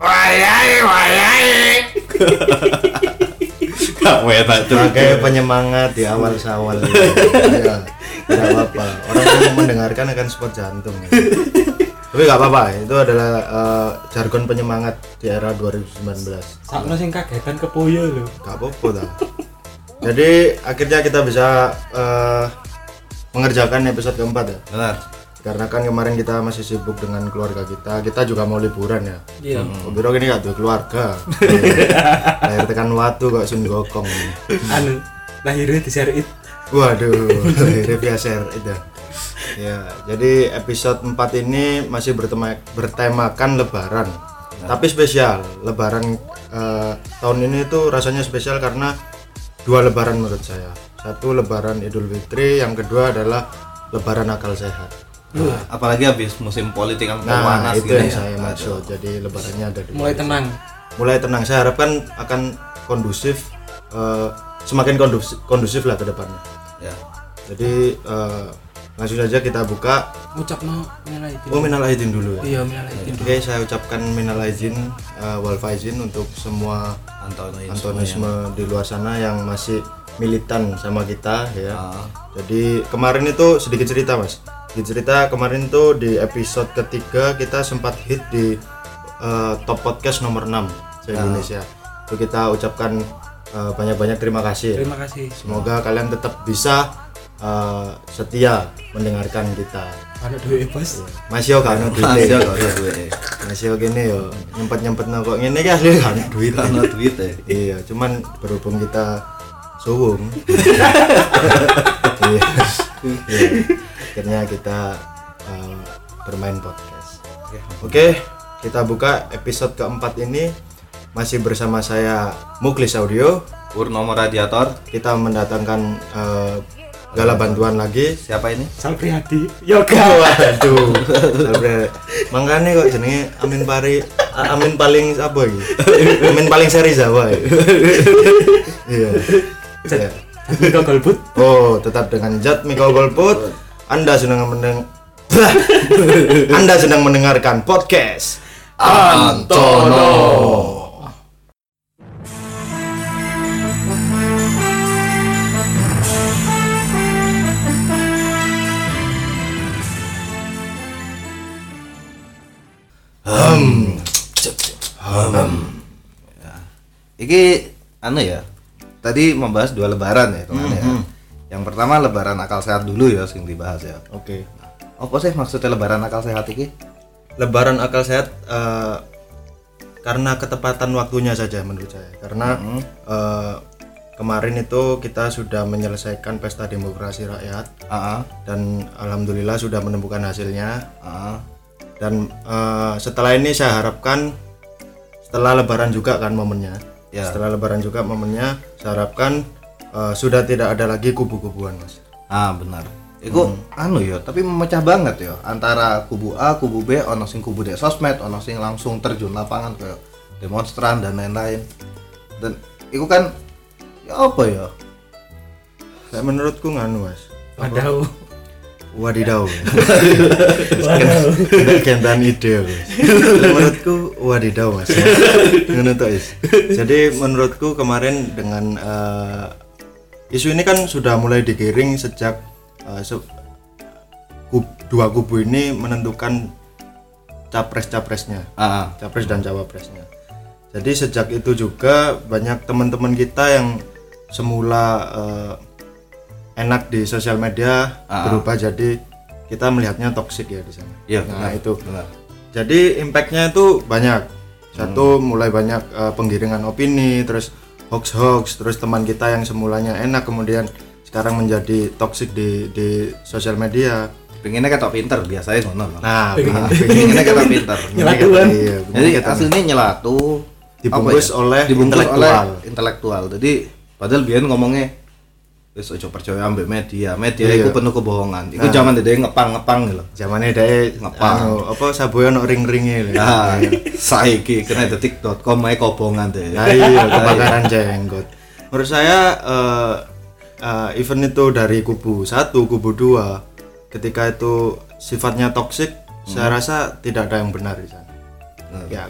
wayai wayai. Gak tuh. sebagai penyemangat di awal sawal ya tidak apa-apa. Orang yang mendengarkan akan spot jantung tapi nggak apa-apa itu adalah eh, jargon penyemangat di era 2019 Sakno sing kagetan kepoyo lho. nggak apa-apa dah jadi akhirnya kita bisa eh, mengerjakan episode keempat ya. Benar. Karena kan kemarin kita masih sibuk dengan keluarga kita kita juga mau liburan ya. Iya. Oh, Biro ini gak tuh keluarga? Lahir tekan watu kok sun gokong Anu lahirnya di share it. waduh lahirnya biasa itu ya jadi episode 4 ini masih bertema bertemakan lebaran. Tapi spesial lebaran eh, tahun ini tuh rasanya spesial karena dua lebaran menurut saya. Satu lebaran idul fitri yang kedua adalah lebaran akal sehat Nah, apalagi habis musim politik yang nah panas itu gini yang ya. saya maksud jadi lebarannya ada dua Mulai tenang. mulai tenang saya harapkan akan kondusif eh, semakin kondusif, kondusif lah ke depannya Ya. jadi eh, langsung saja kita buka Ngucapno minal aidin. oh minal aidin dulu ya Iya minal aidin. oke saya ucapkan minal aidin eh, wal faizin untuk semua Antonisme. antonisme di luar sana yang masih militan sama kita ya Ah. jadi kemarin itu sedikit cerita mas sedikit cerita kemarin tuh di episode ketiga kita sempat hit di eh, top podcast nomor 6 se Indonesia itu kita ucapkan eh, banyak-banyak terima kasih ya. Terima kasih. semoga kalian tetap bisa eh, setia mendengarkan kita Ada duit bos. masih yo kan Masih duit kok ada duit. masih yo gini yo nyempet nyempet ngene ki asli kan duit Karena duit ya. iya cuman berhubung kita suwung iya Iya. Akhirnya kita uh, bermain podcast oke kita buka episode keempat ini masih bersama saya Muklis Audio Purnomo Radiator. kita mendatangkan uh, gala bantuan lagi Siapa ini? Sal Prihadi. Yoga. waduh Salbre. makanya kok jenenge Amin Pari Amin paling apa iki Amin paling seri Jawa ya. iya Iya. Mika golput. Oh, tetap dengan Jat Miko Golput. Anda sedang mendeng Anda sedang mendengarkan podcast Antono. Hmm. Iki anu ya. Tadi membahas dua lebaran ya kemarin ya. Yang pertama lebaran akal sehat dulu ya sing dibahas ya. Oke. Apa sih maksudnya lebaran akal sehat iki? Lebaran akal sehat eh, karena ketepatan waktunya saja menurut saya. Karena eh, kemarin itu kita sudah menyelesaikan pesta demokrasi rakyat Heeh. dan alhamdulillah sudah menemukan hasilnya. Heeh. dan eh, setelah ini saya harapkan setelah lebaran juga kan momennya Ya. setelah lebaran juga momennya saya harapkan eh, sudah tidak ada lagi kubu-kubuan mas Ah benar. Iku anu ya, tapi memecah banget ya antara kubu A, kubu B, ono sing kubu di sosmed, ono sing langsung terjun lapangan kayak demonstran dan lain-lain. Dan iku kan ya apa ya? saya menurutku nganu mas Wadaw. wadidaw kena kentan ide mas. menurutku wadidaw mas ngono jadi menurutku kemarin dengan eh, isu ini kan sudah mulai digiring sejak eh, se- kub- dua kubu ini menentukan capres-capresnya Ah, capres dan cawapresnya jadi sejak itu juga banyak teman-teman kita yang semula eh, enak di sosial media Ah. berubah jadi kita melihatnya toksik ya di sana iya nah benar. itu benar. jadi impactnya itu banyak satu mulai banyak eh, penggiringan opini terus hoax hoax terus teman kita yang semulanya enak kemudian sekarang menjadi toksik di di sosial media Pengennya kata pinter biasanya ngono. nah pengen- Pengennya kata pinter. Nyelatuan. iya, Jadi kita- aslinya nyelatu Dibungkus ya? oleh dibungkus intelektual. oleh intelektual. Jadi padahal biar ngomongnya wis ojo percaya ambek media. Media Iya. itu penuh kebohongan. Iku zaman dede ngepang-ngepang gitu. zamannya dia Ngepang. anu, apa saboyo no ring ringnya Nah, saiki kena detik.com ae kobongan deh. nah iya kebakaran jenggot menurut saya eh, eh, event itu dari kubu satu kubu dua ketika itu sifatnya toksik saya rasa tidak ada yang benar di sana ya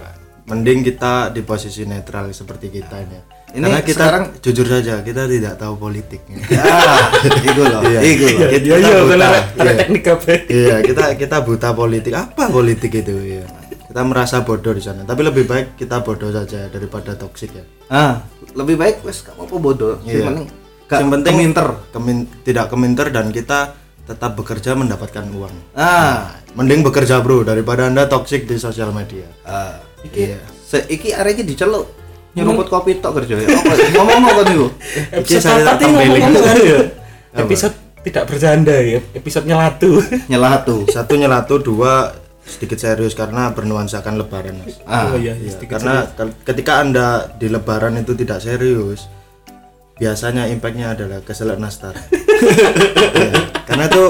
mending kita di posisi netral seperti kita ini Ini karena kita sekarang- jujur saja kita tidak tahu politiknya Ah, iku loh, Iya. iku loh. Kita Iya iya buta. Iya. teknik apa? iya kita kita buta politik apa politik itu ya kita merasa bodoh di sana tapi lebih baik kita bodoh saja daripada toksik ya Ah, lebih baik wes kamu apa bodoh. Iya. penting gak yang penting keminter. kemin- tidak keminter dan kita tetap bekerja mendapatkan uang Ah, mending bekerja bro daripada anda toksik di sosial media ah. iya Se iki arek iki diceluk nyeruput kopi tok kerja ya. Ngomong apa niku? Episode saya apa tak kan? Ya? Episode tidak bercanda ya, episode nyelatu. Nyelatu. satu nyelatu dua sedikit serius karena bernuansakan lebaran mas. Ah, oh iya, Iya, sedikit karena ke- ketika anda di lebaran itu tidak serius biasanya impactnya adalah keselak nastar. Iya, karena itu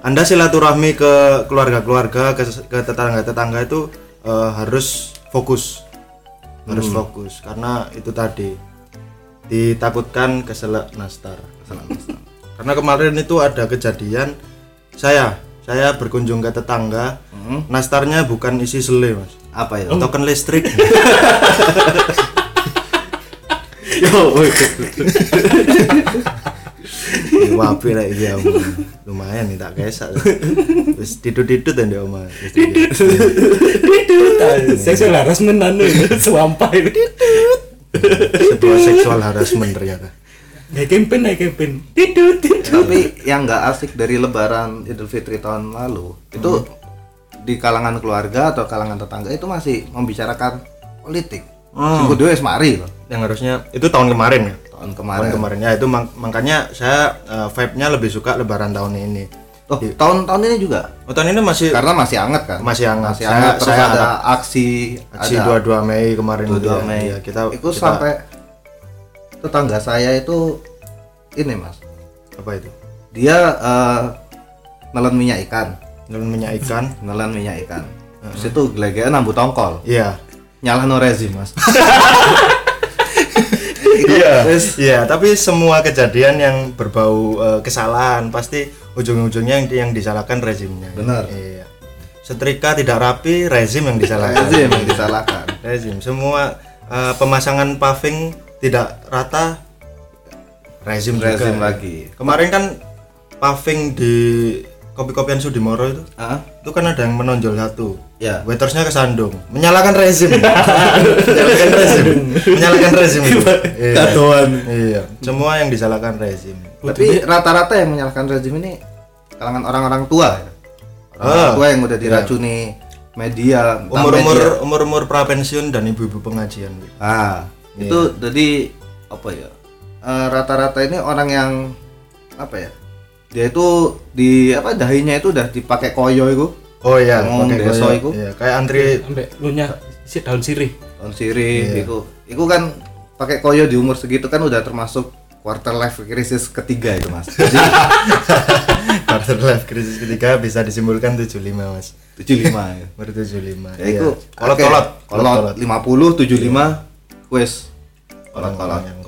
anda silaturahmi ke keluarga-keluarga ke, ke tetangga-tetangga itu eh, harus fokus harus fokus karena itu tadi ditakutkan keselak nastar karena kemarin itu ada kejadian saya saya berkunjung ke tetangga nastarnya bukan isi sele mas. Apa ya? token listrik. Yo. wapi lah iya Om. lumayan nih tak kesak terus tidut tidut ya om Seksual harassment anu suampai. sebuah seksual harassment ternyata Naik campaign, naik campaign. Tidut, tidut. Tapi yang nggak asik dari Lebaran Idul Fitri tahun lalu itu di kalangan keluarga atau kalangan tetangga itu masih membicarakan politik. Hmm. Sing kudu wis mari loh yang harusnya itu tahun kemarin ya tahun tahun kemarin. kemarin ya itu mak- makanya saya eh, vibe-nya lebih suka lebaran tahun ini Oh, tahun-tahun ini juga oh, tahun ini masih karena masih hangat kan? Masih hangat. Masih Saya- hangat. Terus saya ada aksi aksi ada 22 Mei kemarin itu 22 ya. Mei. Iya, kita itu kita- sampai tetangga saya itu ini mas, apa itu dia eh, nelen minyak ikan, nelen minyak ikan nelen minyak ikan. Terus itu gelegean nambu tongkol, iya nyalah no rezim mas. iya iya tapi semua kejadian yang berbau eh, kesalahan pasti ujung-ujungnya yang, yang disalahkan rezimnya Benar. iya setrika tidak rapi rezim yang disalahkan rezim yang disalahkan. rezim semua eh, pemasangan paving tidak rata rezim juga. Rezim lagi. kemarin kan paving di kopi-kopian Sudimoro itu Ah, itu kan ada yang menonjol satu ya. waitersnya kesandung menyalakan rezim menyalakan rezim menyalakan rezim itu. iya. Katuan. iya semua yang disalahkan rezim Tapi rata-rata yang menyalahkan rezim ini kalangan orang-orang tua ya. Orang Ah, tua yang udah diracuni media, entah umur umur media. umur umur prapensiun dan ibu-ibu pengajian Ah, itu jadi apa ya? eh, rata-rata ini orang yang apa ya? Dia itu di apa dahinya itu udah dipakai koyo itu, oh iya Ngomong pakai koyo. iku. iya kayak antri Sampai lu nya si daun sirih. daun sirih itu. Itu kan pakai koyo di umur segitu kan udah termasuk quarter life crisis ketiga itu, Mas. Jadi quarter life krisis ketiga bisa disimpulkan 75 mas 75 ya. baru 75 Ya itu kolot akeh. kolot kolot 50 75 wes kolot kolot kolot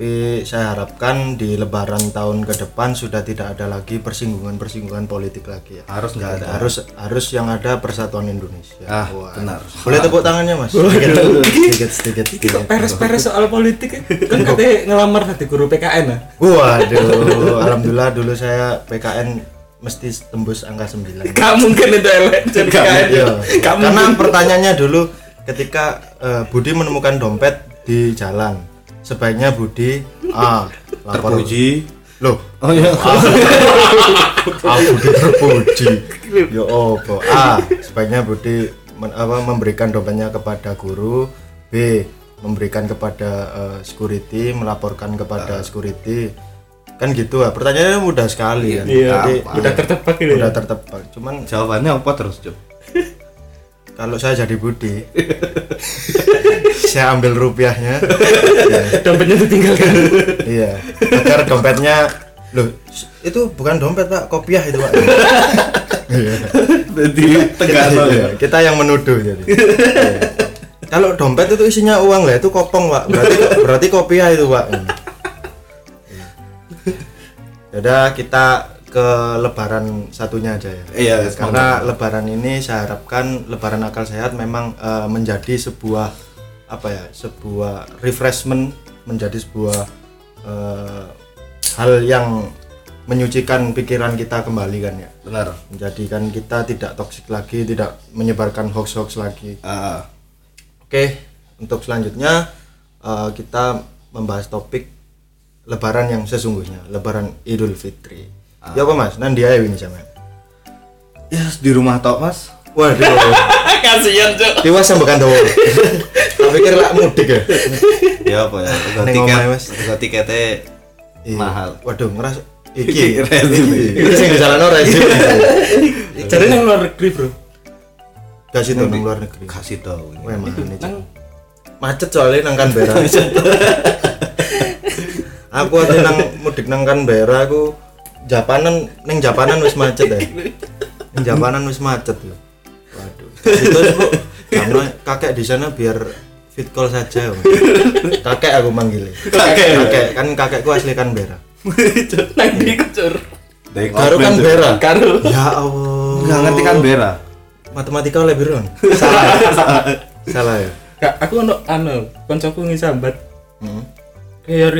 tapi saya harapkan di lebaran tahun ke depan sudah tidak ada lagi persinggungan-persinggungan politik lagi ya. Harus nggak ada. harus harus yang ada persatuan Indonesia. Ah Wah. benar. Boleh tepuk tangannya mas? Sedikit sedikit sedikit, peres-peres soal politik ya? Kan katanya ngelamar tadi guru PKN lah. waduh alhamdulillah dulu saya PKN mesti tembus angka 9 Gak mungkin itu elek jadi PKN. Iya. Karena pertanyaannya dulu ketika eh, Budi menemukan dompet di jalan, sebaiknya Budi A lapor terpuji Loh, oh iya A Budi terpuji. Yo opo. A sebaiknya Budi men- apa, memberikan dompetnya kepada guru. B memberikan kepada eh, security, melaporkan kepada security. Kan gitu ah. Pertanyaannya mudah sekali kan. Iya, Jadi, udah tertebak ini. udah tertebak. Cuman jawabannya apa terus Cuk? kalau saya jadi Budi saya ambil rupiahnya. Dompetnya ditinggalkan. iya agar dompetnya loh itu bukan dompet pak kopiah itu pak. Iya. Jadi tegas Iya, kita yang menuduh jadi. Iya. kalau dompet itu isinya uang lah itu kopong pak. Berarti berarti kopiah itu pak. Iya. Yaudah kita ke lebaran satunya aja ya. Iya, karena lebaran ini saya harapkan lebaran akal sehat memang eh, menjadi sebuah apa ya, sebuah refreshment, menjadi sebuah eh, hal yang menyucikan pikiran kita kembali kan ya. benar Menjadikan kita tidak toksik lagi, tidak menyebarkan hoax-hoax lagi. Ah, Oke, untuk selanjutnya eh, kita membahas topik Lebaran yang sesungguhnya, Lebaran Idul Fitri. Ya apa mas? Nanti aja ini sama. ya di rumah tok mas Waduh, Kasihan, Cuk. tiwas yang bukan tahu. Tak pikir lah mudik ya. ya apa ya Neng tiket omahe, Mas. tiketnya Iya. mahal Waduh, ngeras Iki iki rezim. Iki sing jalan rezim. Cari yang luar negeri, Bro. Kasih tuh nang luar negeri. kasih mana Itu nih, Cak? nang macet soalnya nang Canberra. aku aja nang mudik nang Canberra aku Japanan neng Japanan wis macet ya. Neng Japanan wis macet ya. Waduh. Itu bu, karena kakek di sana biar fit call saja. Bang. kakek aku manggilnya. Kakek. Kakek kan kakekku asli Canberra. nang di kecur. Dari Baru. Canberra. Karo. Ya Allah. nggak ngerti kan bera Matematika oleh Biron. Salah. Salah ya. Kak, aku ono anu, koncoku ngisambat. Hmm. Kayak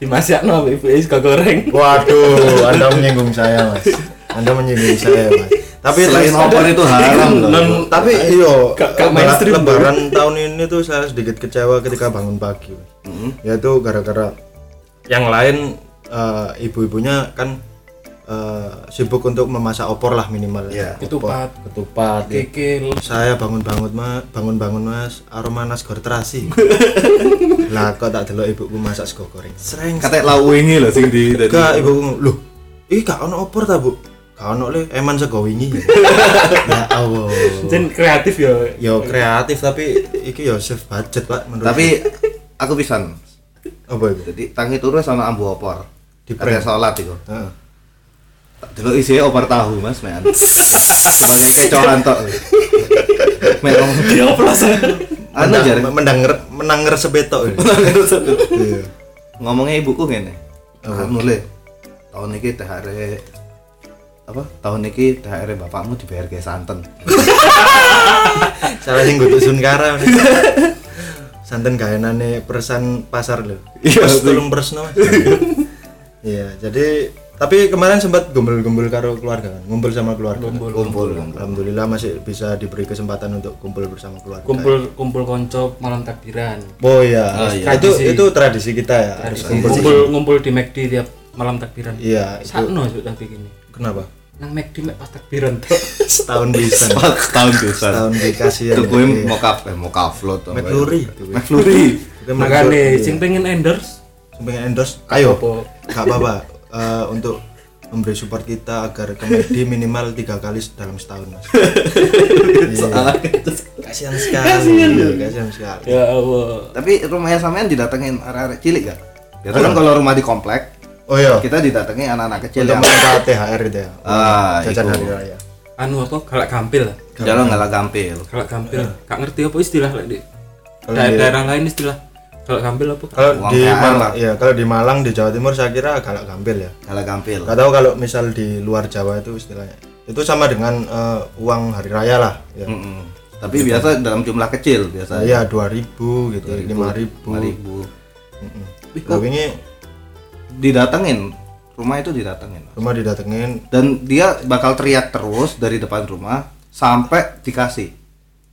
Rioyo. Dimasakno ibu is goreng. Waduh, Anda menyinggung saya, Mas. Anda menyinggung saya, Mas. Tapi selain opor itu haram loh non- tapi iyo bro. lebaran tahun ini tuh saya sedikit kecewa ketika bangun pagi. Mm-hmm. Yaitu gara-gara yang lain eh, ibu-ibunya kan eh, sibuk untuk memasak opor lah minimal. Iya. Ketupat. Ketupat. Kikil. Saya bangun-bangun mas, bangun-bangun mas, aroma nasgor terasi. lah kok tak delok ibuku masak sego goreng. Sering katanya lau wingi loh sing di tadi Gak ibu loh. Ih gak ono opor ta, Bu? Gak ono le, eman sego wingi. ya Allah. Jen kreatif ya. Yo kreatif tapi iki yo save budget, Pak, menurut tapi aku pisan apa itu? jadi tangi turu sama ambu opor Di prank sholat itu Heeh. Dulu isinya opor tahu mas men sebagai kecohan tok men ngomong Ya oplos. anu Menang, jare menang menang sebetok ini. Iya. ngomongnya ibuku ngene anu le tahun ini THR apa tahun ini THR bapakmu dibayar kayak santen Salah sing nggo Sunkara. Santen gaenane persan pasar lho. Iya, presno. Mas. Iya, jadi tapi kemarin sempat gumbul-gumbul karo keluarga kan, ngumpul sama keluarga. Kumpul. kumpul Alhamdulillah masih bisa diberi kesempatan untuk kumpul bersama keluarga. Kumpul kumpul konco malam takbiran. Oh iya, Oh, iya. itu Tradisi. itu tradisi kita ya. Harus Kumpul kumpul. ngumpul, ngumpul di McD tiap malam takbiran. Iya, itu Sakno Cuk, tapi gini. kenapa? Nang McD mek pas takbiran tuh. Setahun bisa. tahun bisa Setahun dikasih ya. itu gue mau kaf eh mau kaflo tuh McFlurry. McFlurry Makanya sing pengen endorse pengen endorse, ayo. apa? Gak apa-apa. Eh, untuk memberi support kita agar ke McD minimal tiga kali dalam setahun mas. Iya. Kasihan sekali. Iya, Kasihan sekali. Ya Allah. tapi rumahnya sampean didatengin arek-arek cilik gak? Biasa kan kalau rumah di komplek Oh iya. kita didatengin anak-anak kecil Untuk yang THR itu ya. Ah, Jajan hari raya. Anu apa? Galak gampil. jalan nggak lah gampil Galak gampil. Gak ngerti apa istilah lek di- daerah lain istilah. Galak gampil apa? Kalau Uang di. Malang, ya kalau di Malang di Jawa Timur saya kira galak gampil ya. Gak gampil Gak tahu kalau misal di luar Jawa itu istilahnya. Itu sama dengan eh, uang hari raya lah. Ya. Mm-mm. tapi biasa dalam jumlah kecil biasa Iya 2000 gitu, 5000. lima ribu Mm-mm. Wih, Tapi ini didatengin rumah itu didatengin rumah didatengin dan dia bakal teriak terus dari depan rumah sampai dikasih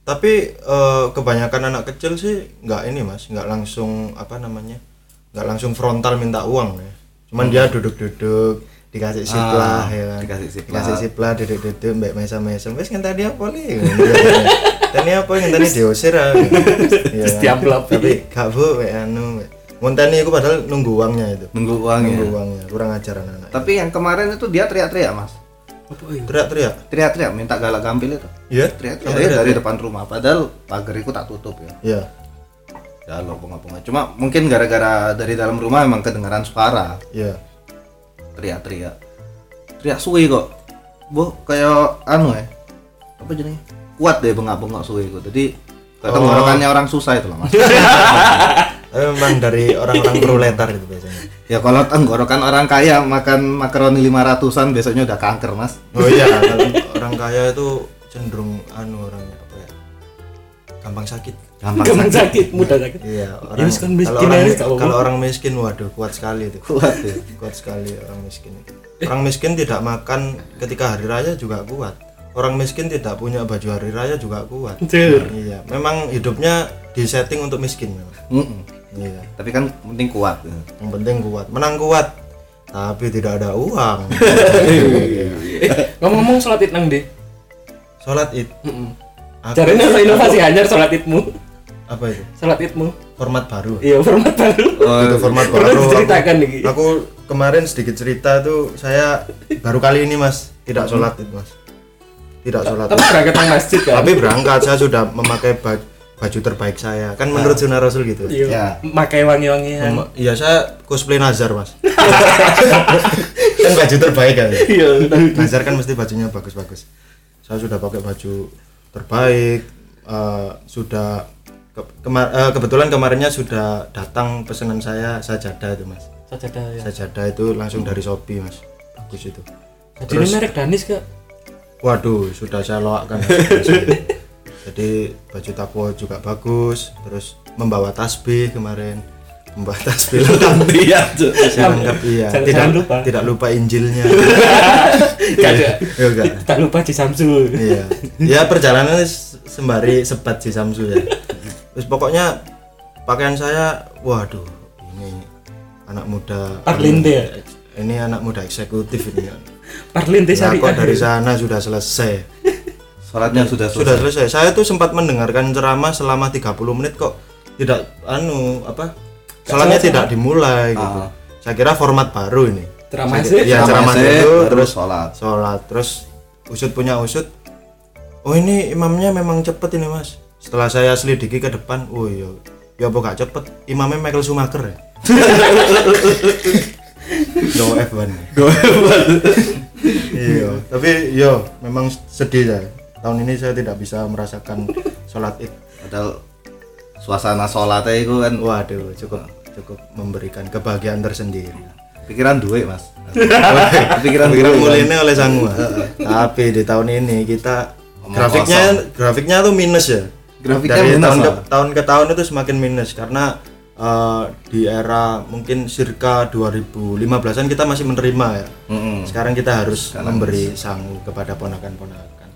tapi eh, kebanyakan anak kecil sih nggak ini mas. Nggak langsung apa namanya nggak langsung frontal minta uang ya. Cuman dia duduk-duduk dikasih siplah Ah, ya kan. dikasih siplah. dikasih siplah duduk-duduk mbak mesa mesa wes ngenteni apa nih ngenteni apa? Ngenteni diusir ah Iya Terus kan? tapi gak bu wek anu wek. ngenteni aku padahal nunggu uangnya itu. Nunggu uangnya. Nunggu uangnya kurang ajar anak-anak. Tapi yang kemarin itu dia teriak-teriak mas? Teriak-teriak. Teriak-teriak minta galak gampil itu. Iya. Teriak-teriak Sampai dari depan rumah. Padahal pagar itu tak tutup ya. Iya. Ya lo bunga-bunga cuma mungkin gara-gara dari dalam rumah emang kedengaran suara. Iya. Teriak-teriak. Teriak suwi kok. Bu kayak anu ya apa jenisnya kuat deh bengak-bengok suwi kok. Jadi Oh. tenggorokannya orang susah itu loh mas memang dari orang-orang proletar itu biasanya. Ya kalau tenggorokan orang kaya makan makaroni 500-an besoknya udah kanker, Mas. Oh iya, kalau orang kaya itu cenderung anu orangnya apa ya? Gampang sakit. Gampang Gampang sakit. sakit, mudah sakit. Iya, Ya, wis kan miskin kalau orang, gak apa-apa. kalau orang miskin waduh kuat sekali itu. Kuat ya. Kuat sekali orang miskin. Orang miskin tidak makan ketika hari raya juga kuat. Orang miskin tidak punya baju hari raya juga kuat. Jujur. Iya, memang hidupnya disetting untuk miskin memang. Mm-mm. Iya, Tapi kan penting kuat. ya. yang penting kuat. Menang kuat, tapi tidak ada uang. Eh, ngomong-ngomong sholat id nang deh. Sholat id, Heeh. Aku- Caranya apa inovasi anyar sholat idmu? apa itu? Sholat idmu. Format baru. Iya, format baru. Oh, itu format baru. aku, nih. aku kemarin sedikit cerita tuh saya baru kali ini mas tidak sholat id mas. Tidak sholat. Tapi berangkat nang masjid kan. Tapi berangkat saya sudah memakai baju, baju terbaik saya. Kan menurut sunnah rasul gitu. Iya. Ya. Makai wangi-wangian. Mem- Iya saya cosplay Nazar mas. kan baju terbaik kan. Iya. Nazar kan mesti bajunya bagus-bagus. Saya sudah pakai baju terbaik, eh, sudah ke- kemar- eh, kebetulan kemarinnya sudah datang pesanan saya sajadah itu mas. Sajadah ya. Sajadah itu langsung dari Shopee mas, bagus itu. Jadi ini merek Danis kak. Waduh, sudah saya loakkan. Jadi baju takwa juga bagus, terus membawa tasbih kemarin, membawa tasbih lengkap. Iya, lengkap iya. Jangan- tidak jangan lupa. tidak lupa Injilnya. Gak ada. Ya enggak. Tak lupa di Samsu. Iya. Ya perjalanan sembari sebat si Samsu ya. Terus pokoknya pakaian saya, waduh, ini anak muda. Parlinte ya? Ini anak muda eksekutif ini. Parlinte syariah. dari sana sudah selesai. Sholatnya sudah Sudah selesai. selesai. Saya tuh sempat mendengarkan ceramah selama 30 menit kok tidak anu apa? Sholatnya tidak dimulai gitu. Ah. Saya kira format baru ini. Ceramah sih. Iya, Ceramah itu baru terus sholat. sholat terus usut punya usut. Oh ini imamnya memang cepet ini mas. Setelah saya selidiki ke depan, oh iya, ya apa gak cepet? Imamnya Michael Schumacher ya. Go F1. iya, tapi yo memang sedih saya. Tahun ini saya tidak bisa merasakan sholat id. Padahal suasana sholatnya itu kan Waduh, cukup cukup memberikan kebahagiaan tersendiri. pikiran duit, Mas. Pikiran pikiran mulainya oleh sangua. Tapi di tahun ini kita Omong grafiknya grafiknya tuh minus ya. Grafiknya Dari minus, tahun ke, tahun ke tahun itu semakin minus karena eh, di era mungkin circa 2015-an kita masih menerima ya. Mm-mm. Sekarang kita harus memberi sangu kepada ponakan-ponakan.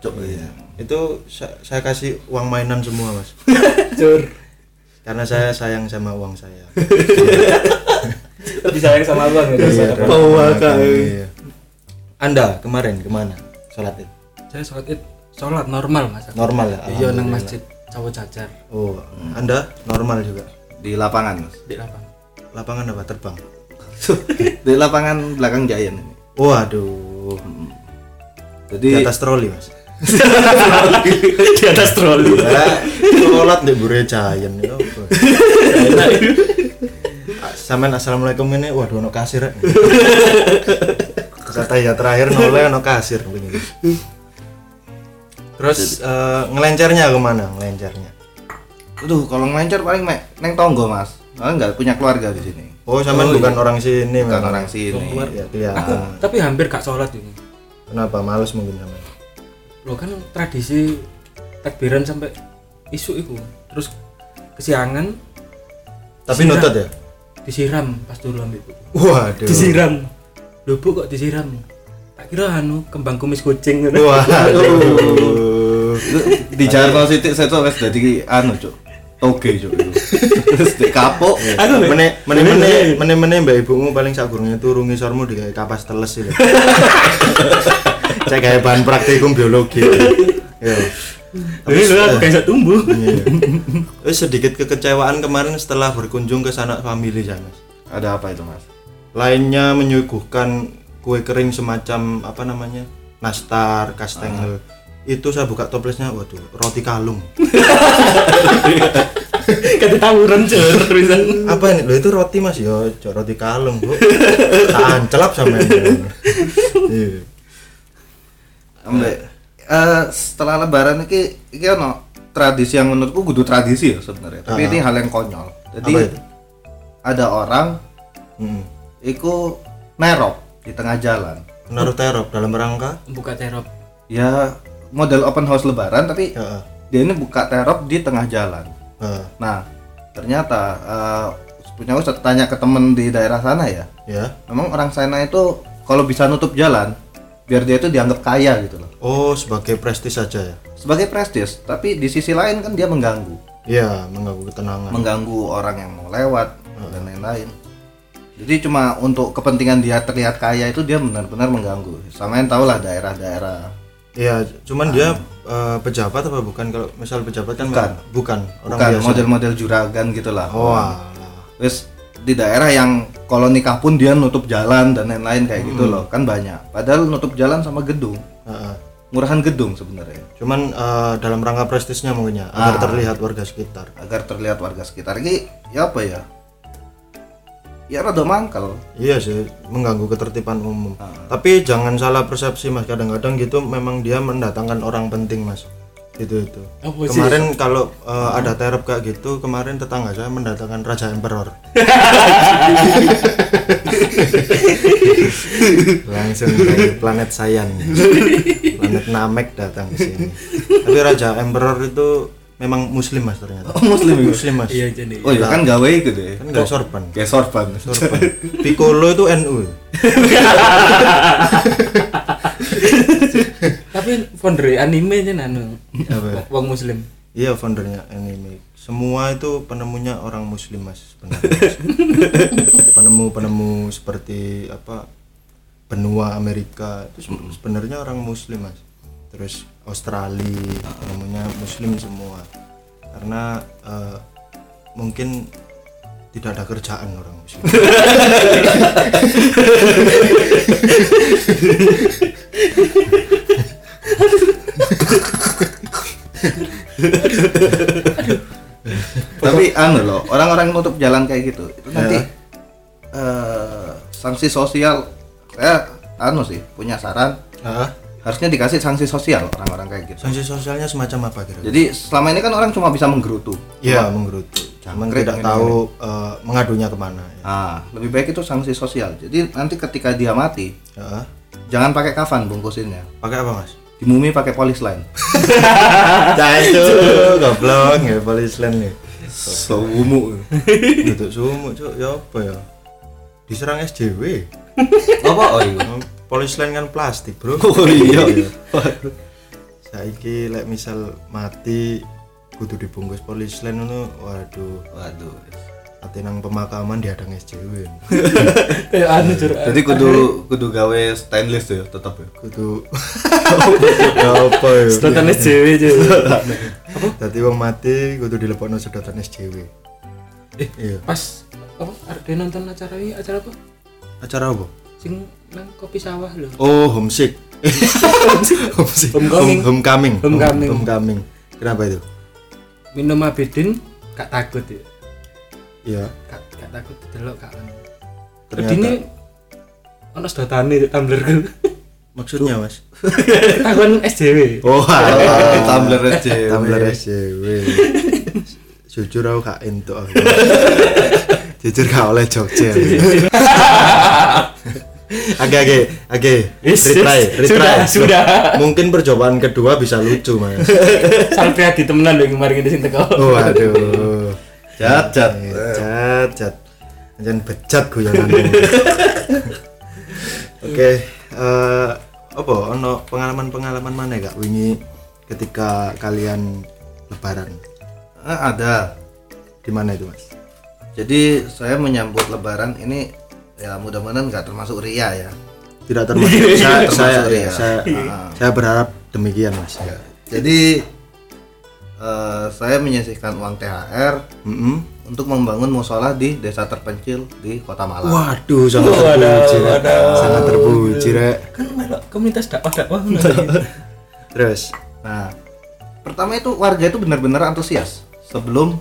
Ya, cuk, iya. Itu sa- saya kasih uang mainan semua, Mas. Cur. Karena saya sayang sama uang saya. Lebih sayang sama abang ya. Iya, daripada daripada abang. ponakan, iya. Anda kemarin ke mana? Sholat id? Saya sholat id sholat normal mas. Normal ya? Iya nang masjid Cawo Cacar Oh, Anda normal juga. Di lapangan, Mas. di lapang. Lapangan apa terbang? Di lapangan belakang Giant ini. Waduh. Jadi Di atas troli, Mas. Di atas troli. Ya, sholat di Bure Giant ya apa? Sampean assalamualaikum ini waduh ono kasir. Kata ya terakhir nolnya ono kasir begini. Terus eh, ngelencernya ke mana? Ngelencernya. Aduh, kalau ngelancar paling mek neng tonggo, Mas. Soalnya nggak punya keluarga di sini. Oh, sampean bukan orang sini Bukan memang. orang sini. Iya, iya. Aku tapi hampir gak sholat ini. Kenapa males mungkin sampean? Lo kan tradisi takbiran sampai isu itu. Terus kesiangan Tapi Disiram. ya? disiram pas dulu ambil buku. Waduh. Disiram. Lho Bu kok disiram? Tak kira anu kembang kumis kucing. Waduh. Di Jarno Siti saya tuh wes jadi anu, Cuk. Cuk. itu. Terus di kapok. Mene mene mene mene mene mbak ibumu paling sagurungnya turu ngisormu di kayak kapas teles itu. Cek kayak bahan praktikum biologi. Ya. Ini lho aku kayak tumbuh. Iya. Terus sedikit kekecewaan kemarin setelah berkunjung ke sanak family saya, Mas. Ada apa itu, Mas? Lainnya menyuguhkan kue kering semacam apa namanya? Nastar, kastengel. Itu saya buka toplesnya, waduh, roti kalung. Kata tawuran cur tulisan. apa ini lo itu roti mas yo cok roti kalung bu tak ancelap sama ini Iya. Ambek eh setelah lebaran iki iki ono tradisi yang menurutku kudu tradisi ya sebenarnya. Tapi ini hal yang konyol. Jadi Apa itu? ada orang Mm-mm. iku nerop di tengah jalan. Menaruh terop dalam rangka buka terop Ya model open house lebaran tapi ya, dia ini buka terop di tengah jalan. eh, Nah, ternyata eh, punya Ustadz tanya ke temen di daerah sana ya. ya Memang orang sana itu kalau bisa nutup jalan biar dia itu dianggap kaya gitu loh. oh sebagai prestis saja ya Sebagai prestis, tapi di sisi lain kan dia mengganggu. iya mengganggu ketenangan mengganggu orang yang mau lewat dan lain-lain. Jadi cuma untuk kepentingan dia terlihat kaya itu dia benar-benar mengganggu. Sama yang tau lah daerah-daerah. Iya cuman dia eh, pejabat apa bukan kalau misal pejabat kan Bukan. bukan orang Bukan biasa model-model juragan gitulah. oh. Terus di daerah yang kalau nikah pun dia nutup jalan dan lain-lain kayak gitu loh, kan banyak. Padahal nutup jalan sama gedung, Heeh. murahan gedung sebenarnya. cuman eh, dalam rangka prestisnya mungkin ya agar terlihat warga sekitar Agar terlihat warga sekitar ini ya apa ya? Ya rada mangkal. Iya sih, mengganggu ketertiban umum. Tapi jangan salah persepsi mas, kadang-kadang gitu memang dia mendatangkan orang penting mas. Itu itu. Apa sih? Kemarin kalau uh, ada terap kayak gitu, kemarin tetangga saya mendatangkan Raja Emperor. Langsung dari planet Sayan, planet Namek datang ke sini. Tapi Raja Emperor itu memang Muslim mas ternyata. Oh, Muslim ya? Muslim mas. iya jadi Oh iya kan gawe gitu deh. Kan nggak sorban. Kayak sorban. Sorban. Piccolo itu NU. tapi founder anime aja nanu Apa? wong muslim Iya foundernya anime. Semua itu penemunya orang muslim mas sebenarnya. Penemu-penemu seperti apa benua Amerika itu se- sebenarnya orang muslim mas. Terus Australia penemunya muslim semua. Karena eh, mungkin tidak ada kerjaan orang muslim. Tapi anu loh, orang-orang nutup jalan kayak gitu, itu nanti eh, sanksi sosial saya anu sih punya saran Ah, harusnya dikasih sanksi sosial orang-orang kayak gitu. sanksi sosialnya semacam apa kira? Jadi selama ini kan orang cuma bisa menggerutu. Iya menggerutu. Cuman Jangkrik tidak ini, tahu eh, mengadunya ke mana. Ya. Ah, lebih baik itu sanksi sosial. Jadi nanti ketika dia mati, Ya. jangan pakai kafan bungkusinnya. Pakai apa mas? Dimumi pakai polis lain. Cacu, goblok ya polis lain nih. Sewumu. Duduk sumu, cuk. Ya apa ya? Diserang SJW. Apa oh iya? Polis lain kan plastik, Bro. Oh iya. Saiki lek misal mati kudu dibungkus polis lain ngono. Waduh, Waduh. ati nang pemakaman diadang SJW. kayak anu jur Jadi kudu kudu gawe stainless tuh ya, tetap ya. Kudu ya apa ya? sedotan SJW aja Dadi wong mati kudu dilepokno sedotan SJW. eh Iya. pas apa ada nonton acara ini acara apa Acara apa? Sing nang kopi sawah lho Oh, homesick. homesick. Homecoming. Home- homecoming. Homecoming. Home- Homecoming. Kenapa itu? minum abidin gak takut ya Iya. gak, gak takut delok gak anu Ternyata. ini ono sedotane tumblerku Maksudnya, Mas? ketahuan SJW Oh, Oh, tumbler SJW. Tumbler SJW. Jujur aku gak entuk aku. Jujur gak oleh Jogja. Oke oke oke. Retry, retry. Sudah, sudah. Mungkin percobaan kedua bisa lucu, Mas. sampai hati temenan lho kemarin ini sing teko Oh, aduh. Jat jat. Jat, jat. Jangan bejat guyonan. Oke, eh apa ono pengalaman-pengalaman mana gak wingi ketika kalian lebaran? Eh, ada. Di mana itu, Mas? Jadi saya menyambut Lebaran ini ya mudah-mudahan nggak termasuk ria ya. Tidak termasuk saya, Termasuk saya, ya. saya, saya berharap demikian, Mas. Jadi eh, saya menyisihkan uang THR Mm-mm. untuk membangun musola di desa terpencil di Kota Malang. Waduh, sangat Waduh, terpuji, Rek. waduh. sangat terpuji, Rek. kan melok komunitas dakwah dakwah Terus, Nah, pertama itu warga itu benar-benar antusias sebelum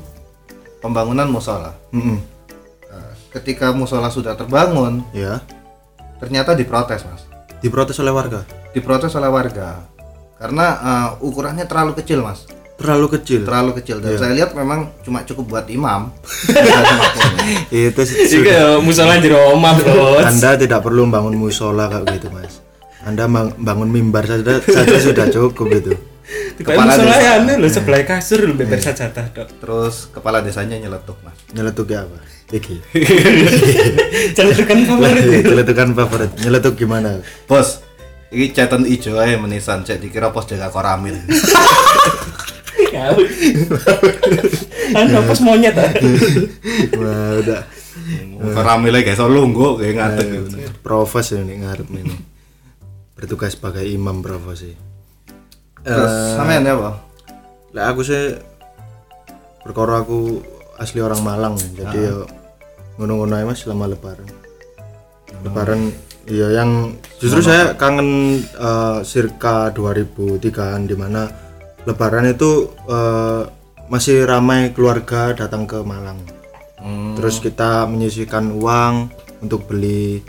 pembangunan musola. mm Nah, ketika musola sudah terbangun, ya, ternyata diprotes, Mas. diprotes oleh warga. Diprotes oleh warga. Karena eh, ukurannya terlalu kecil, Mas. terlalu kecil? Terlalu kecil. Dan saya lihat memang cuma cukup buat imam. Itu sudah ya musola jero omah, Bos. anda tidak perlu bangun musola kayak gitu mas. Anda bang- bangun mimbar saja saja sudah cukup itu Kepala desa. ya anu lho sebelah kasur lho beber sajadah tok. terus kepala desanya nyeletuk mas nyeletuknya apa iki Celetukan favorit. nyeletukan favorit nyeletuk gimana bos ini catatan ijo aja menisan cek dikira pos jaga koramil. Anu pos monyet. ah. wah udah koramilnya kayak solo lunggu kayak ngadeg gitu. provos ini ngarep ini bertugas sebagai imam provos terus sampean ya apa? lah aku sih perkara aku asli orang Malang jadi ya ngono-ngono aja mas selama lebaran. Lebaran iya yang justru saya kangen eh, circa 2003an di mana lebaran itu eh, masih ramai keluarga datang ke Malang. Hmm, terus kita menyisihkan uang untuk beli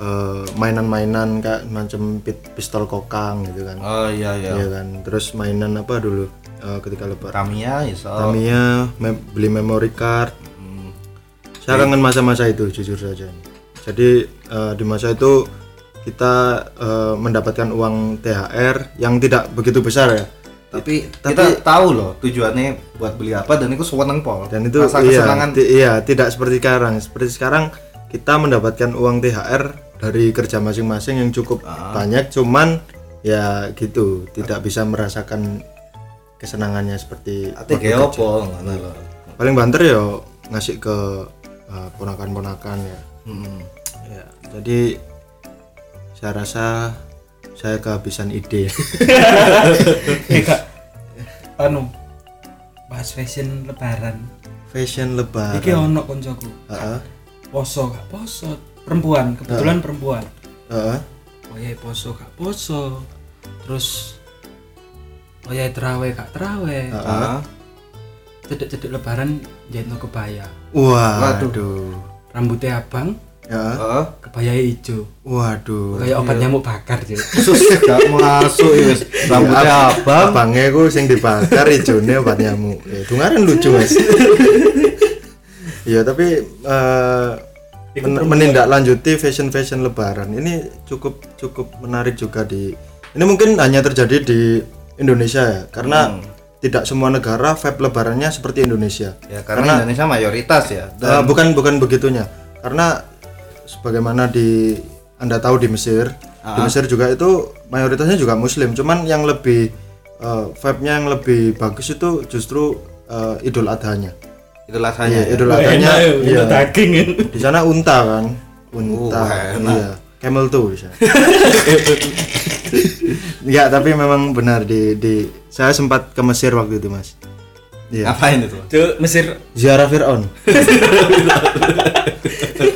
eh, mainan-mainan kayak macam pistol kokang gitu kan. Oh iya iya. Iya kan? Terus mainan apa dulu eh, ketika lebaran Tamiya iso Tamiya mem- beli memory card. Hmm, saya kangen masa-masa itu jujur saja. Jadi eh, di masa itu kita eh, mendapatkan uang THR yang tidak begitu besar ya. Tapi, kita tahu loh tujuannya buat beli apa dan itu sewenang pol. Dan itu Rasa iya, kesenangan. iya tidak seperti sekarang. Seperti sekarang kita mendapatkan uang THR dari kerja masing-masing yang cukup Ah. banyak cuman ya gitu tidak bisa merasakan kesenangannya seperti opo lho paling banter ya ngasih ke uh, ponakan-ponakan ya Hmm. ya jadi saya rasa saya kehabisan ide Eh, Kak. Anu. Bahas fashion lebaran. fashion lebaran Iki ono koncoku. Heeh, Poso gak poso. Perempuan, kebetulan perempuan. heeh. Oh ya poso gak poso. Terus Oh ya terawih gak terawih. Ah, Cedek-cedek lebaran jahit no kebaya. waduh Rambutnya abang, ya heeh. kebaya hijau. waduh Kayak obat nyamuk bakar jadi. Sus gak masuk ya wis. Rambutnya abang. abangnya ku sing dibakar ijone obat nyamuk ya dengaran lucu mas Iya tapi eh, men- menindaklanjuti fashion fashion lebaran. Ini cukup cukup menarik juga di ini mungkin hanya terjadi di Indonesia ya karena tidak semua negara vape lebarannya seperti Indonesia. Ya karena Indonesia mayoritas ya. Eh, bukan bukan begitunya. Karena sebagaimana di anda tahu di Mesir di Mesir juga itu mayoritasnya juga Muslim. Cuman yang lebih eh, vibe-nya yang lebih bagus itu justru eh, Idul Adhanya Itulah saya. Iya, Idul Adhanya ya, iya. daging. di sana unta kan unta Oh, enak. iya camel tuh bisa Enggak, tapi memang benar di di saya sempat ke Mesir waktu itu mas iya Ngapain itu? Cuk, Mesir ziarah Fir'aun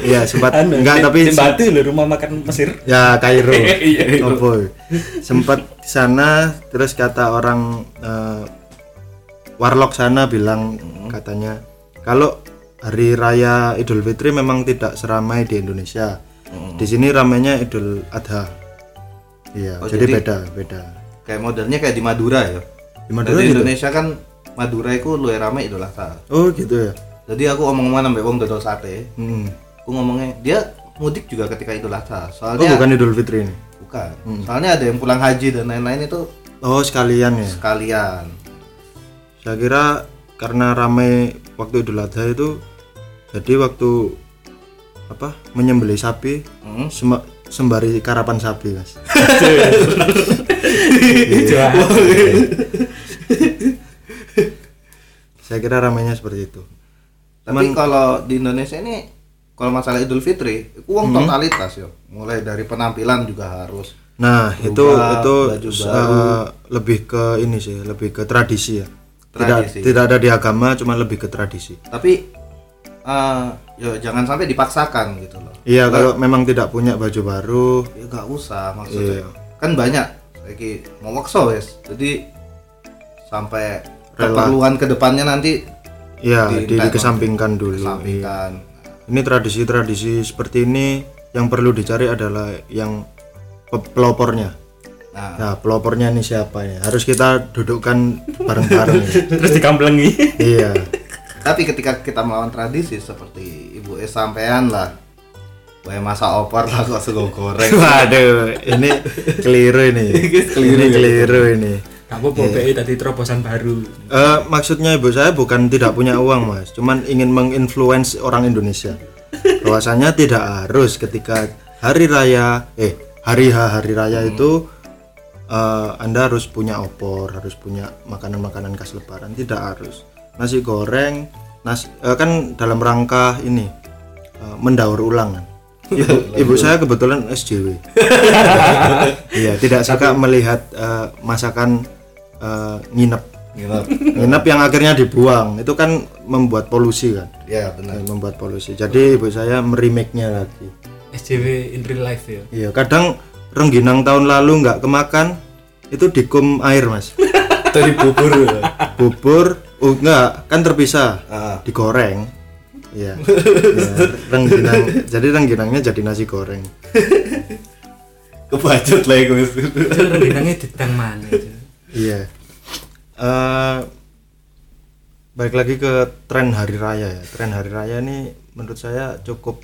iya sempat anu, enggak di- tapi di Batu lho rumah makan Mesir. ya Kairo Iya. oh sempat di sana terus kata orang eh, warlock sana bilang katanya kalau hari raya Idul Fitri memang tidak seramai di Indonesia di sini ramainya Idul Adha iya Oh, jadi, jadi- beda beda Kayak modelnya kayak di Madura ya. di Madura Jadi gitu Indonesia kan Madura itu luwih rame Idul Adha. oh gitu ya Jadi aku omong-omongan sampai wong dodol sate. Hmm. Aku ngomongnya dia mudik juga ketika Idul Adha. oh Soalnya bukan Idul Fitri ini bukan. Soalnya ada yang pulang haji dan lain-lain itu oh sekalian ya sekalian. saya kira karena ramai waktu Idul Adha itu jadi waktu apa menyembelih sapi Hmm. sema- sembari karapan sapi mas saya kira ramainya seperti itu Tapi kalau di Indonesia ini kalau masalah Idul Fitri, itu uang totalitas ya. Mulai dari penampilan juga harus. nah itu Berubah, itu baju eh, lebih ke ini sih lebih ke tradisi ya Tradisi. tidak ada di agama cuma lebih ke tradisi Tapi eh ya jangan sampai dipaksakan gitu loh. iya kalau memang tidak punya baju baru Ya gak usah maksudnya. Iya. Kan banyak lagi mau wakso wes. Jadi sampai Rela. keperluan ke depannya nanti ya Di- di, dikesampingkan dulu iya. disampaikan. ini tradisi-tradisi seperti ini yang perlu dicari adalah yang pe- pelopornya Nah, Nah, pelopornya ini siapa ya? Harus kita dudukkan bareng-bareng. ya. terus dikamplengi iya. tapi ketika kita melawan tradisi seperti ibu es sampean lah Wae masa opor lah kok sego goreng. Waduh, ini keliru ini. Keliru ini ya. keliru ini. kamu mau BI tadi terobosan baru Eh, maksudnya ibu saya bukan tidak punya uang mas, cuman ingin menginfluence orang Indonesia. Bahwasanya tidak harus ketika hari raya, eh hari H hari raya itu eh, anda harus punya opor, harus punya makanan-makanan khas Lebaran, tidak harus. Nasi goreng, nasi eh, kan dalam rangka ini eh, mendaur ulang. kan. Ibu, ibu saya kebetulan SJW. Iya, tidak suka melihat eh, masakan eh, nginep Gila. nginep yang akhirnya dibuang itu kan membuat polusi kan Ya benar. membuat polusi jadi ibu saya merimake-nya lagi SJW in real life ya iya kadang rengginang tahun lalu nggak kemakan itu dikum air mas. Dari bubur. bubur oh enggak kan terpisah. Ah. digoreng. Iya. Iya, rengginang. Jadi rengginangnya jadi nasi goreng. Kebacut lah itu rendangnya ditang mana iya. Eh, balik lagi ke tren hari raya ya. Tren hari raya ini menurut saya cukup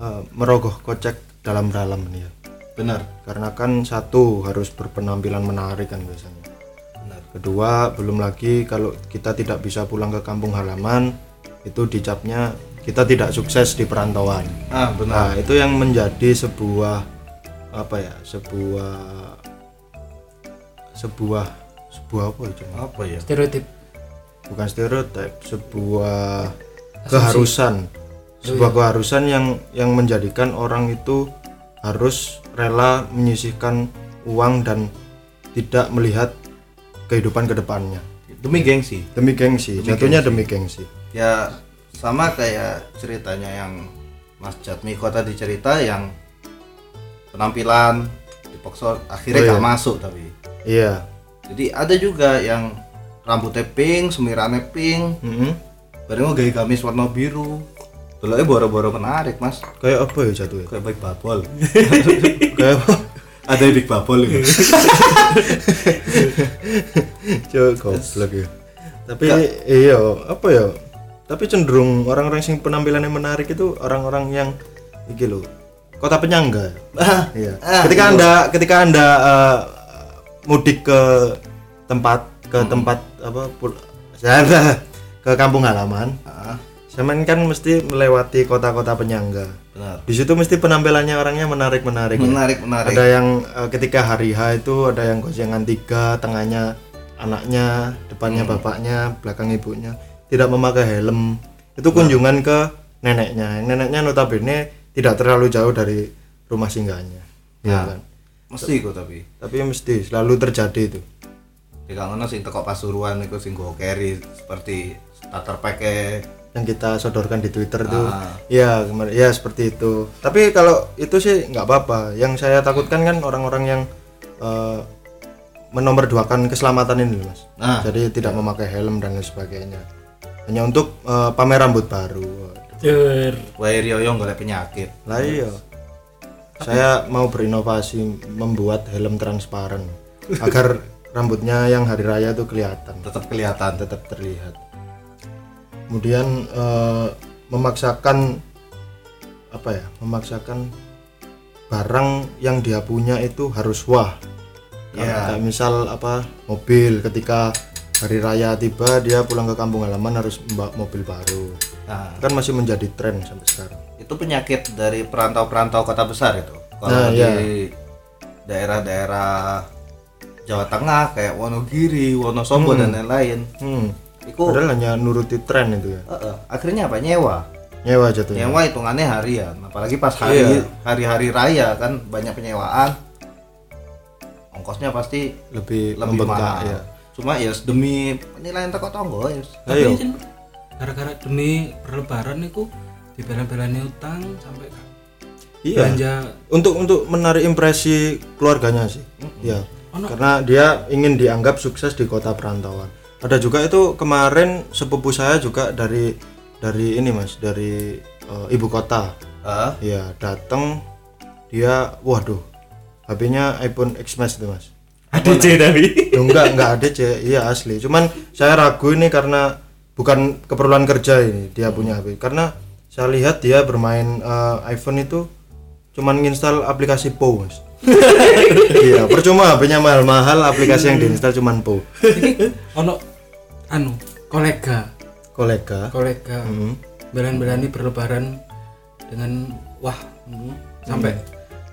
eh, merogoh kocek dalam-dalam nih ya Benar. karena kan satu harus berpenampilan menarik kan biasanya Benar. kedua belum lagi kalau kita tidak bisa pulang ke kampung halaman itu dicapnya kita tidak sukses di perantauan Ah, benar. nah itu yang menjadi sebuah apa ya sebuah sebuah sebuah apa itu Apa ya? stereotip bukan stereotip sebuah keharusan sebuah keharusan yang yang menjadikan orang itu harus rela menyisihkan uang dan tidak melihat kehidupan ke depannya Demi gengsi. demi gengsi jatuhnya demi gengsi Ya sama kayak ceritanya yang Mas Jatmiko tadi cerita yang penampilan dipaksa akhirnya Oh, iya. gak masuk tapi. iya Jadi ada juga yang rambutnya pink, semirannya pink, Mm-mm. bareng gaya gamis warna biru. Deloknya boro-boro menarik, Mas. kayak apa ya jatuhnya Kayak baik babol. kayak apa ada yang big babol itu. Cuk, goblok ya. Tapi iya, apa ya? Tapi cenderung orang-orang yang penampilannya menarik itu orang-orang yang iki lho, kota penyangga. Ah, Iya. Ah, ketika Anda ketika Anda eh, mudik ke tempat ke tempat apa pul- ke kampung halaman, ah, Semen kan mesti melewati kota-kota penyangga. benar. Di situ mesti penampilannya orangnya menarik-menarik. ya. Menarik, menarik. Ada yang eh, ketika hari H itu ada yang gocengan tiga, tengahnya anaknya, depannya Hmm. bapaknya, belakang ibunya, tidak memakai helm. Itu kunjungan ke neneknya. Neneknya notabene tidak terlalu jauh dari rumah singgahnya. Ya Nah. kan? Mesti kok tapi. Tapi mesti selalu terjadi itu. Di ngono sing teko Pasuruan iku sing go carry seperti starter pack yang kita sodorkan di Twitter tuh. Ah. Ya, ya seperti itu. Tapi kalau itu sih nggak apa-apa. Yang saya takutkan kan orang-orang yang eh, menomorduakan keselamatan ini, Mas. Nah, Jadi tidak memakai helm dan lain sebagainya. Hanya untuk eh, pamer rambut baru. Dur. wae rioyo golek penyakit. Lah iya. Saya mau berinovasi membuat helm transparan agar rambutnya yang hari raya itu kelihatan. Tetap kelihatan. tetap terlihat. Kemudian eh, memaksakan apa ya? Memaksakan barang yang dia punya itu harus wah. Ya. Kayak misal apa? Mobil ketika hari raya tiba dia pulang ke kampung halaman harus membawa mobil baru. Nah, Kan masih menjadi tren sampai sekarang. itu penyakit dari perantau-perantau kota besar itu. Kalau Nah, di iya. daerah-daerah Jawa Tengah kayak Wonogiri, Wonosobo dan lain-lain. Hmm. Itu Padahal hanya nuruti tren itu ya. eh, eh, akhirnya apa nyewa? Nyewa jatuhnya. Nyewa hitungannya harian, apalagi pas hari Iya. hari-hari raya kan banyak penyewaan. Ongkosnya pasti Lebih, lebih membengkak mahal. ya. Cuma ya demi penilaian toko tonggo ya. Tapi Ayo. kan gara-gara demi berlebaran itu dibela-belani utang sampai Iya. belanja untuk untuk menarik impresi keluarganya sih ya karena dia ingin dianggap sukses di kota perantauan ada juga itu kemarin sepupu saya juga dari dari ini mas dari eh, ibu kota. Ah, ya datang dia waduh HP-nya iPhone X Max itu mas. ADC tapi? Loh, enggak enggak ada cek iya asli. Cuman saya ragu ini karena bukan keperluan kerja ini dia punya HP karena saya lihat dia bermain eh, iPhone itu cuman nginstal aplikasi Po mas. Iya percuma HP-nya mahal-mahal aplikasi yang diinstal cuman Po ini ono anu kolega. Kolega. Kolega. Hmm. belan-belani berlebaran dengan wah hmm, sampai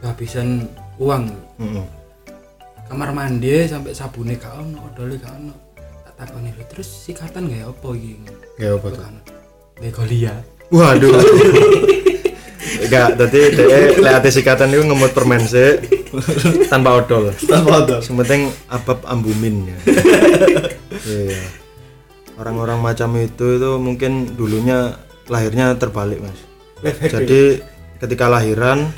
kehabisan uang. Mm-mm. kamar mandi sampai sabune gak ono odole gak ono. Tak takoni terus sikatan gak ya apa iki? Ya apa tuh? Legolia waduh. Enggak tadi dia lihat sikatan itu ngemut permen sih tanpa odol. Tuh? yang penting abab ambumin ya. Iya orang-orang macam itu itu mungkin dulunya lahirnya terbalik mas jadi ketika lahiran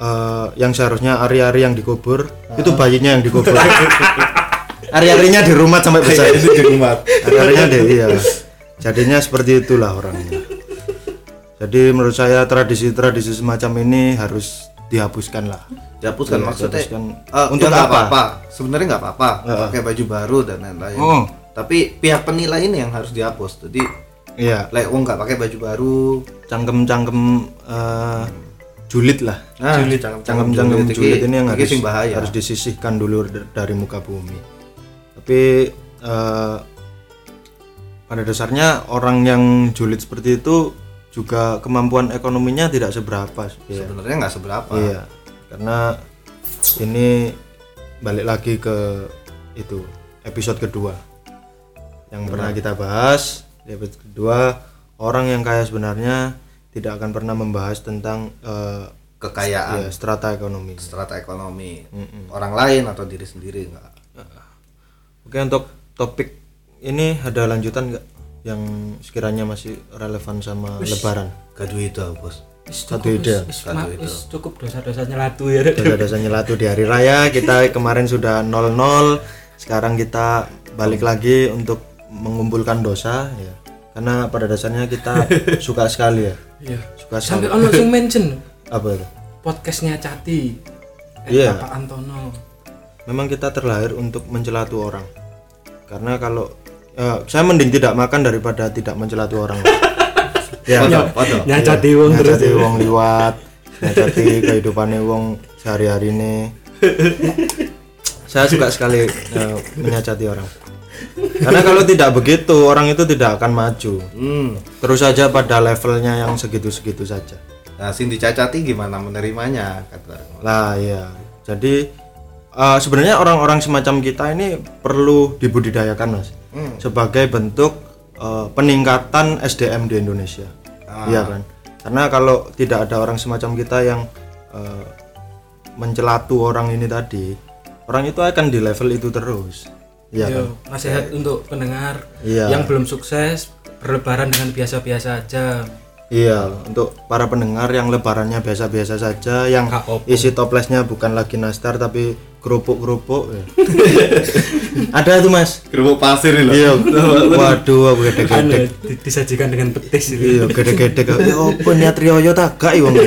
eh, yang seharusnya ari-ari yang dikubur itu bayinya yang dikubur ari-arinya di rumah sampai besar Itu di rumah. ari-arinya deh iya jadinya seperti itulah orangnya jadi menurut saya tradisi-tradisi semacam ini harus dihapuskan lah Dihapuskan Iya, maksudnya dihapuskan. eh, Untuk ya nggak apa? apa-apa. Sebenarnya nggak apa-apa pakai baju baru dan lain-lain. Oh. Tapi pihak penilai ini yang harus dihapus. Jadi iya like wong nggak pakai baju baru. cangkem-cangkem eh, julid lah Nah, Julid. cangkem-cangkem iki- julid ini yang harus bahaya. harus disisihkan dulu dari muka bumi tapi eh, pada dasarnya orang yang julid seperti itu juga kemampuan ekonominya tidak seberapa iya. Sebenarnya nggak seberapa. Iya, karena ini balik lagi ke itu episode kedua yang pernah kita bahas di episode kedua orang yang kaya sebenarnya tidak akan pernah membahas tentang eh, Kekayaan, ya, strata ekonomi. strata ekonomi orang lain atau diri sendiri nggak. Oke untuk topik ini ada lanjutan nggak yang sekiranya masih relevan sama Lebaran? Gaduh itu bos. Satu ide. cukup dosa-dosanya latu ya Dosa-dosa nyelatu di hari raya kita kemarin sudah 00 sekarang kita balik lagi untuk mengumpulkan dosa ya. Karena pada dasarnya kita suka sekali ya. Iya. Suka sekali. sampai ono sing mention. Apa itu? Podcastnya Cati eh, Iya. Bapak Antono. Memang kita terlahir untuk mencelatu orang. Karena kalau eh, saya mending tidak makan daripada tidak mencelatu orang. Ya. Foto, foto. nyacati wong terus. nyacati wong liwat nyacati kehidupannya wong sehari-hari ini. Saya suka sekali eh, menyacati orang karena kalau tidak begitu orang itu tidak akan maju. Hmm. terus saja pada levelnya yang segitu-segitu saja. Nah, sing dicacati gimana menerimanya kata. lah ya jadi eh, sebenarnya orang-orang semacam kita ini perlu dibudidayakan mas. Hmm. sebagai bentuk eh, peningkatan SDM di Indonesia. Iya kan? Karena kalau tidak ada orang semacam kita yang eh, mencelatu orang ini tadi orang itu akan di level itu terus iya kan Yo, nasihat untuk pendengar Iya. yang belum sukses berlebaran dengan biasa-biasa aja Iya, untuk para pendengar yang lebarannya biasa-biasa saja, yang isi toplesnya bukan lagi nastar tapi kerupuk-kerupuk. ya. Ada tuh mas. Kerupuk pasir ini loh. Iya. Waduh, aku anu gede-gede. di- disajikan dengan petis itu Iya, gede-gede. Ya apa niat Rioyo tak gak iwang.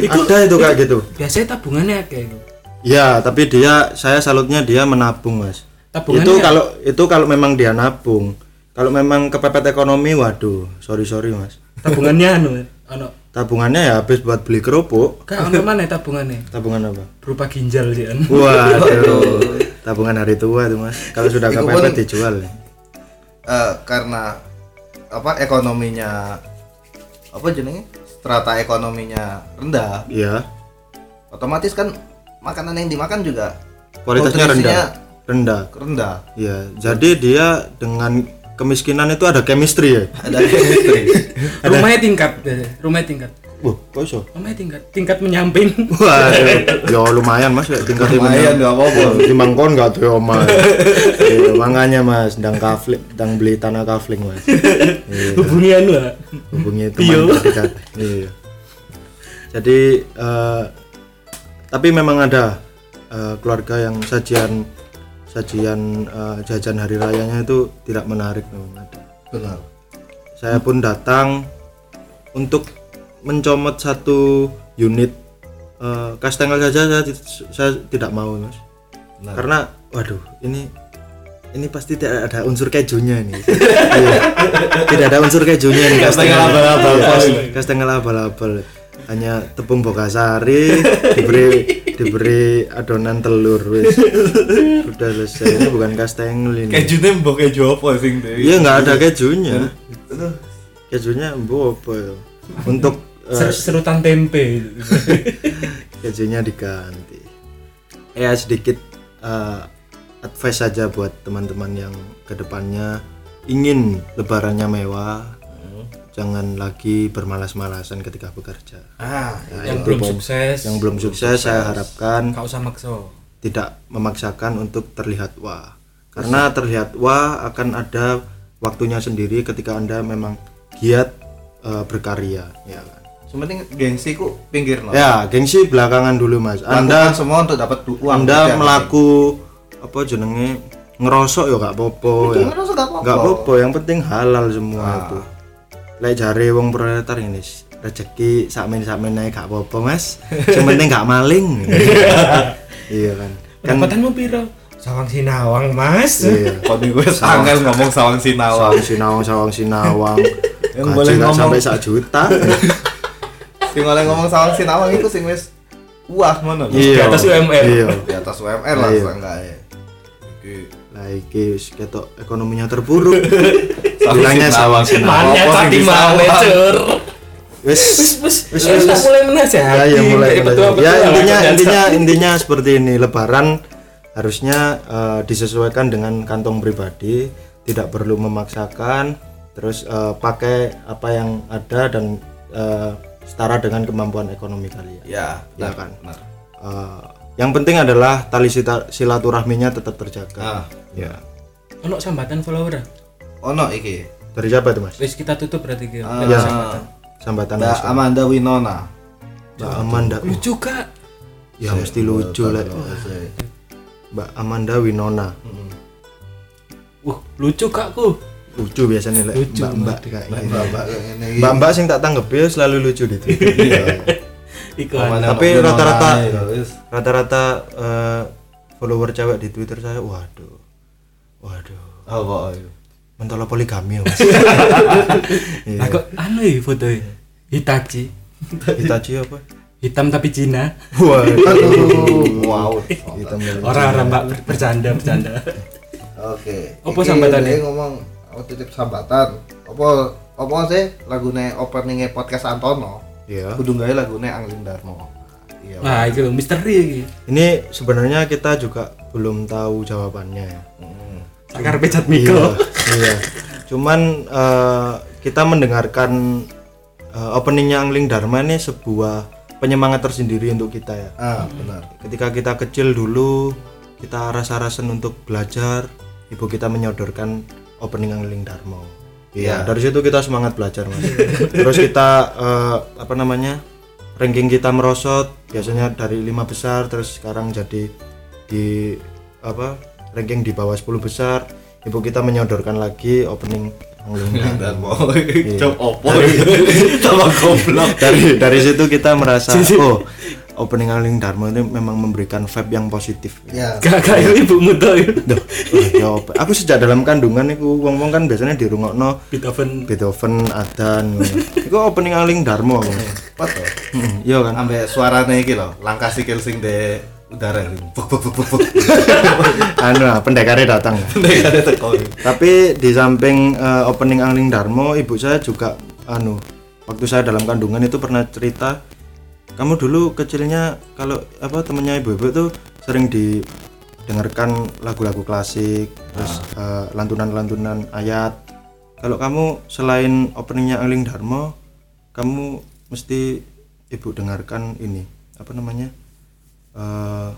Ada itu kayak gitu. biasanya tabungannya kayak gitu Ya, tapi dia saya salutnya dia menabung, Mas. Tabungannya- Itu kalau itu kalau memang dia nabung. Kalau memang kepepet ekonomi, waduh, sorry sorry, Mas. tabungannya anu ono Tabungannya ya habis buat beli kerupuk. kan ono mana tabungannya Tabungan apa? berupa ginjal sih kan Waduh, tabungan hari tua tuh mas. Kalau sudah Itu kepepet pun- dijual. Eh, karena apa ekonominya apa jenenge strata ekonominya rendah Iya. otomatis kan makanan yang dimakan juga Kualitasnya rendah. Rendah. rendah Iya. Jadi dia dengan kemiskinan itu ada chemistry ya. ada chemistry rumahnya tingkat biasanya. rumahnya tingkat Wah, kok iso? rumahnya tingkat tingkat menyamping Waduh, ya lumayan mas, ya tingkat lumayan nggak apa-apa Di mangkon nggak tuh mas. Iya, makanya mas, dang kafling, dang beli tanah kafling mas. Iya, hubungi anu lah hubungi teman terdekat. Iya. Jadi eh, tapi memang ada eh, keluarga yang sajian sajian eh, jajan hari rayanya itu tidak menarik memang ada. benar Saya pun datang untuk mencomot satu unit eh, kastengel saja saya, saya tidak mau mas. Benar. karena waduh ini ini pasti tidak ada unsur kejunya ini Iya. tidak ada unsur kejunya nih Kastengel abal-abal, Iya, kastengel abal-abal hanya tepung bogasari diberi diberi adonan telur wis. Udah selesai. Ini bukan kastengel ini. Kejune mbok keju apa sing deh? iya nggak ada kejunya. Kejunya bu apa ya? Untuk eh, Ser- serutan tempe. Kejunya diganti. Ya sedikit eh, advice saja buat teman-teman yang ke depannya ingin lebarannya mewah jangan lagi bermalas-malasan ketika bekerja Ah, yang belum sukses yang belum sukses saya harapkan kau usah makso tidak memaksakan untuk terlihat wah karena terlihat wah akan ada waktunya sendiri ketika anda memang giat eh, berkarya ya kan sementing gengsi ku pinggir no. ya gengsi belakangan dulu mas Anda anda semua untuk dapat uang. anda itu yang melaku apa jenenge ngerosok ya gak popo ya ngerasa gak apa-apa. gak popo yang penting halal semua Ah. itu lek jare wong proletar ini rezeki sakmen sakmen naik gak popo mas yang penting gak maling iya kan kan pendapatanmu piro sawang sinawang mas iya Kok gue sangat ngomong sawang sinawang. sawang sinawang sawang sinawang Yang boleh ngomong. sampai sak juta Sing oleh ngomong sawang sinawang itu sing wis wah ngono. Iya. di atas UMR. iya Di atas UMR lah Iya. enggak ya. Iki lah iki wis ketok ekonominya terpuruk sawang bilangnya sawang sinawang Mana tadi mana wis wis wis Wis, mulai menasehati ya. Ya mulai ya intinya intinya intinya seperti ini. Lebaran harusnya eh, disesuaikan dengan kantong pribadi tidak perlu memaksakan terus eh, pakai apa yang ada dan eh, setara dengan kemampuan ekonomi kalian. Ya, Ya benar, kan? benar. Eh, yang penting adalah tali silaturahminya tetap terjaga. Ah, ya. Ono sambatan follower ono iki. dari siapa itu mas? Wis kita tutup berarti gitu Ah, ya sambatan. Sambatan Mbak mas Amanda Winona. Mbak Amanda lucu kak ya mesti lucu lah. Mbak Amanda Winona. Wah lucu kakku lucu biasanya lah Lucu, mbak mbak. kayak Mbak. Mbak mbak mbak sing tak tanggep ya selalu lucu di Twitter. Iya. Tapi Winona rata-rata- wis. rata-rata eh, follower cewek di Twitter saya waduh. Waduh. Apa ayo? Mentolo poligami ya mas Iya. Lah kok anu ya foto Hitachi Hitachi apa hitam tapi Cina waduh Wow. hitam orang-orang mbak bercanda bercanda Oke. Apa Iki sambatannya? dia ngomong aku titip sambatan. Apa apa sih lagune openingnya podcast Antono? Iya. Kudu gawe lagune Angling Darmo. Iya. nah itu misteri iki ini sebenarnya kita juga belum tahu jawabannya ya Hmm. Sakar pecat iya Miko iya cuman eh, kita mendengarkan eh, openingnya Angling Dharma ini sebuah penyemangat tersendiri untuk kita ya Ah, benar. ketika kita kecil dulu kita rasa-rasan untuk belajar ibu kita menyodorkan opening Angling Dharma Iya, Iya. dari situ kita semangat belajar mas. Terus kita eh, apa namanya ranking kita merosot, biasanya dari lima besar, terus sekarang jadi di apa ranking di bawah 10 besar. Ibu kita menyodorkan lagi opening Dharma. Darmo. Cok opo. Tambah goblok. dari dari situ kita merasa oh opening Angling Dharma ini memang memberikan vibe yang positif. Ya. kakak ini ibumu tuh Duh, oh, ya aku sejak dalam kandungan itu wong-wong kan biasanya dirungokno Beethoven Beethoven Adan itu opening Angling Dharma tuh? Hmm, iya kan Ambek suarane iki lho, langkah sikil sing de udara. Anu ah, pendekarnya datang teko. tapi di samping eh, opening Angling Darmo ibu saya juga anu waktu saya dalam kandungan itu pernah cerita kamu dulu kecilnya kalau apa temennya ibu-ibu tuh sering didengarkan lagu-lagu klasik terus eh, lantunan-lantunan ayat kalau kamu selain openingnya Angling Darmo kamu mesti ibu dengarkan ini apa namanya eh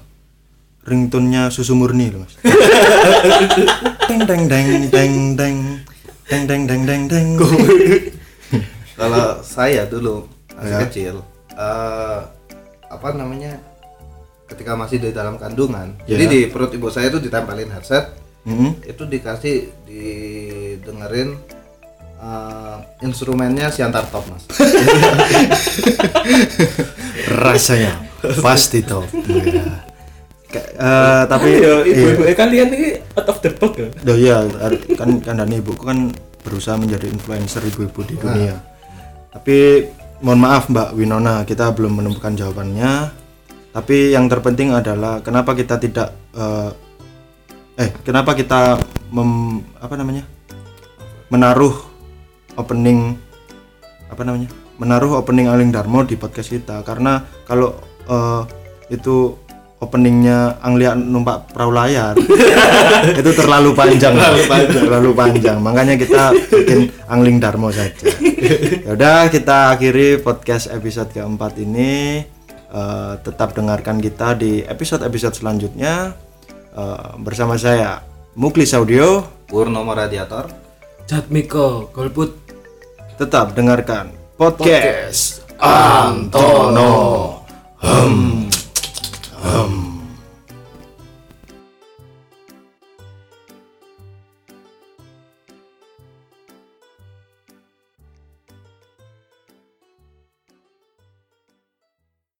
ringtone-nya susu murni loh mas deng deng deng deng deng deng deng deng deng deng Kalau saya dulu masih Ya. kecil eh apa namanya? Ketika masih di dalam kandungan. Ya. Jadi di perut ibu saya itu ditempelin headset, Hmm, itu dikasih didengerin eh, instrumennya Siantar Top, Mas. rasanya pasti top ya. Kayak, eh, tapi iya. ibu-ibu eh, kalian ini out of the box ya. Duh, iya, kan kan ibuku kan berusaha menjadi influencer ibu-ibu di dunia. Tapi mohon maaf Mbak Winona, kita belum menemukan jawabannya. Tapi yang terpenting adalah kenapa kita tidak eh, eh kenapa kita mem, apa namanya? menaruh opening apa namanya? menaruh opening Angling Darmo di podcast kita karena kalau eh, itu openingnya Anglia numpak perahu layar. Itu terlalu panjang. Terlalu panjang. Terlalu panjang. Makanya kita bikin Angling Darmo saja. Ya udah kita akhiri podcast episode keempat ini. Eh, tetap dengarkan kita di episode episode selanjutnya. Eh, bersama saya Muklis Audio. Purnomo Radiator Jatmiko, golput. Tetap dengarkan podcast Antono. Um. Um.